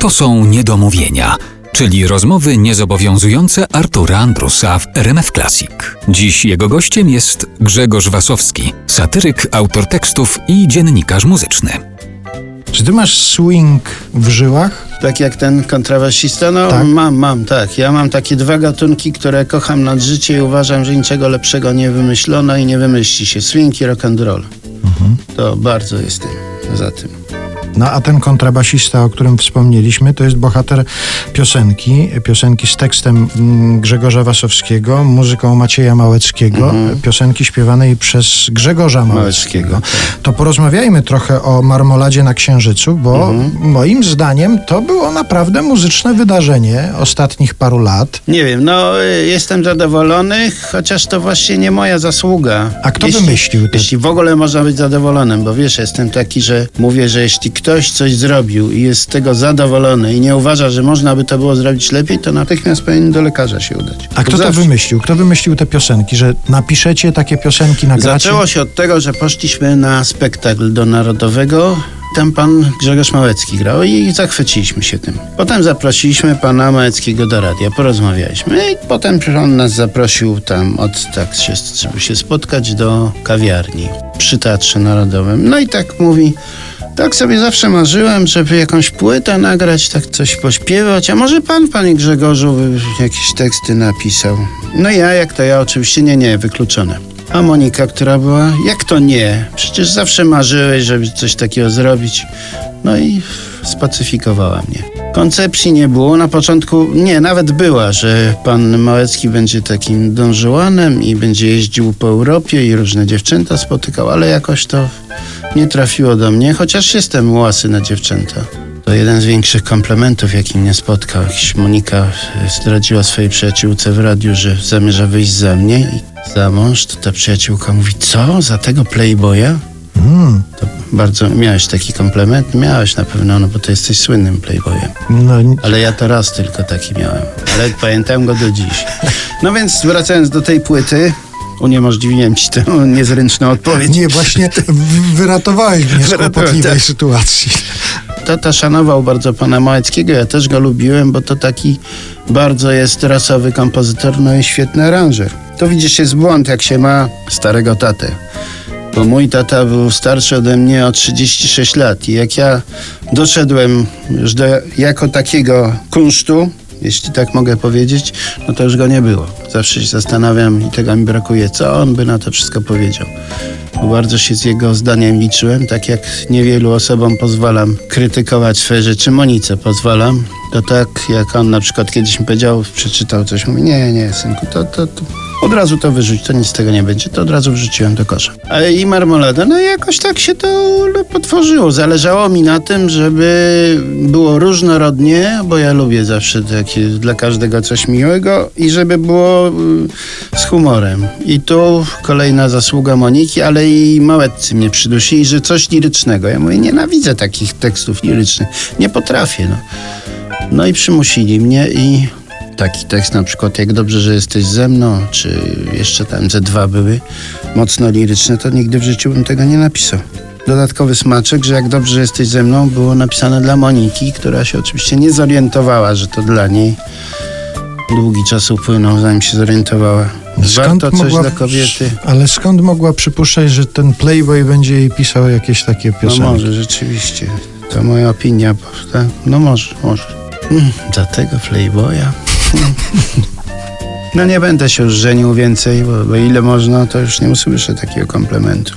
To są niedomówienia, czyli rozmowy niezobowiązujące Artura Andrusa w RMF Classic. Dziś jego gościem jest Grzegorz Wasowski, satyryk, autor tekstów i dziennikarz muzyczny. Czy ty masz swing w żyłach? Tak jak ten kontrabasista? No Tak. mam, mam, tak. Ja mam takie dwa gatunki, które kocham nad życie i uważam, że niczego lepszego nie wymyślono i nie wymyśli się. Swing i rock and roll. Mhm. To bardzo jestem za tym. No a ten kontrabasista, o którym wspomnieliśmy, to jest bohater piosenki. Piosenki z tekstem mm, Grzegorza Wasowskiego, muzyką Macieja Małeckiego. Piosenki śpiewanej przez Grzegorza Małeckiego. Małeckiego, To porozmawiajmy trochę o Marmoladzie na Księżycu, bo moim zdaniem to było naprawdę muzyczne wydarzenie ostatnich paru lat. Nie wiem, no jestem zadowolony, chociaż to właśnie nie moja zasługa. A kto wymyślił te- Jeśli w ogóle można być zadowolonym, bo wiesz, jestem taki, że mówię, że jeśli ktoś coś zrobił i jest z tego zadowolony i nie uważa, że można by to było zrobić lepiej, to natychmiast powinien do lekarza się udać. A kto to wymyślił? Kto wymyślił te piosenki? Że napiszecie takie piosenki, nagracie? Zaczęło się od tego, że poszliśmy na spektakl do Narodowego. Tam pan Grzegorz Małecki grał i zachwyciliśmy się tym. Potem zaprosiliśmy pana Małeckiego do radia, porozmawialiśmy i potem on nas zaprosił tam od tak się, żeby się spotkać do kawiarni przy Teatrze Narodowym. No i tak mówi, tak sobie zawsze marzyłem, żeby jakąś płytę nagrać, tak coś pośpiewać, a może pan, panie Grzegorzu, jakieś teksty napisał. No ja, jak to ja, oczywiście nie, nie, wykluczone. A Monika, która była, jak to nie? Przecież zawsze marzyłeś, żeby coś takiego zrobić. No i spacyfikowała mnie. Koncepcji nie było. Na początku, nie, nawet była, że pan Małecki będzie takim Don Juanem i będzie jeździł po Europie i różne dziewczęta spotykał, ale jakoś to nie trafiło do mnie, chociaż jestem łasy na dziewczęta. To jeden z większych komplementów, jaki mnie spotkał. Monika zdradziła swojej przyjaciółce w radiu, że zamierza wyjść za mnie i za mąż. To ta przyjaciółka mówi, co? Za tego playboya? Mm, To bardzo miałeś taki komplement? Miałeś na pewno, no bo ty jesteś słynnym playboyem. no, Ale ja to raz tylko taki miałem. Ale pamiętam go do dziś. No więc wracając do tej płyty, uniemożliwiłem ci tę niezręczną odpowiedź. nie, właśnie wyratowałeś mnie z kłopotliwej tak. sytuacji. Tata szanował bardzo pana Małeckiego, ja też go lubiłem, bo to taki bardzo jest rasowy kompozytor, no i świetny aranżer. To widzisz, jest błąd, jak się ma starego tatę. Bo mój tata był starszy ode mnie o 36 lat i jak ja doszedłem już do jako takiego kunsztu, jeśli tak mogę powiedzieć, no to już go nie było. Zawsze się zastanawiam i tego mi brakuje, co on by na to wszystko powiedział. Bo bardzo się z jego zdaniem liczyłem, tak jak niewielu osobom pozwalam krytykować swoje rzeczy, Monice pozwalam, to tak jak on na przykład kiedyś mi powiedział, przeczytał coś, mówi, nie, nie, synku, to, to, to od razu to wyrzuć, to nic z tego nie będzie, to od razu wrzuciłem do kosza. I marmolada, no i jakoś tak się to no, potworzyło. Zależało mi na tym, żeby było różnorodnie, bo ja lubię zawsze takie dla każdego coś miłego i żeby było y, z humorem. I tu kolejna zasługa Moniki, ale i Małeccy mnie przydusili, że coś lirycznego. Ja mówię, nienawidzę takich tekstów lirycznych. Nie potrafię, no. No i przymusili mnie i taki tekst na przykład jak dobrze, że jesteś ze mną, czy jeszcze tam ze dwa były mocno liryczne, to nigdy w życiu bym tego nie napisał. Dodatkowy smaczek, że jak dobrze, że jesteś ze mną, było napisane dla Moniki, która się oczywiście nie zorientowała, że to dla niej. Długi czas upłynął, zanim się zorientowała. Warto coś dla kobiety. Ale skąd mogła przypuszczać, że ten Playboy będzie jej pisał jakieś takie No piosenki? może, rzeczywiście. To moja opinia. Tak? No może, może. Mm, Za tego Playboya. No nie będę się już żenił więcej, bo, bo ile można, to już nie usłyszę takiego komplementu.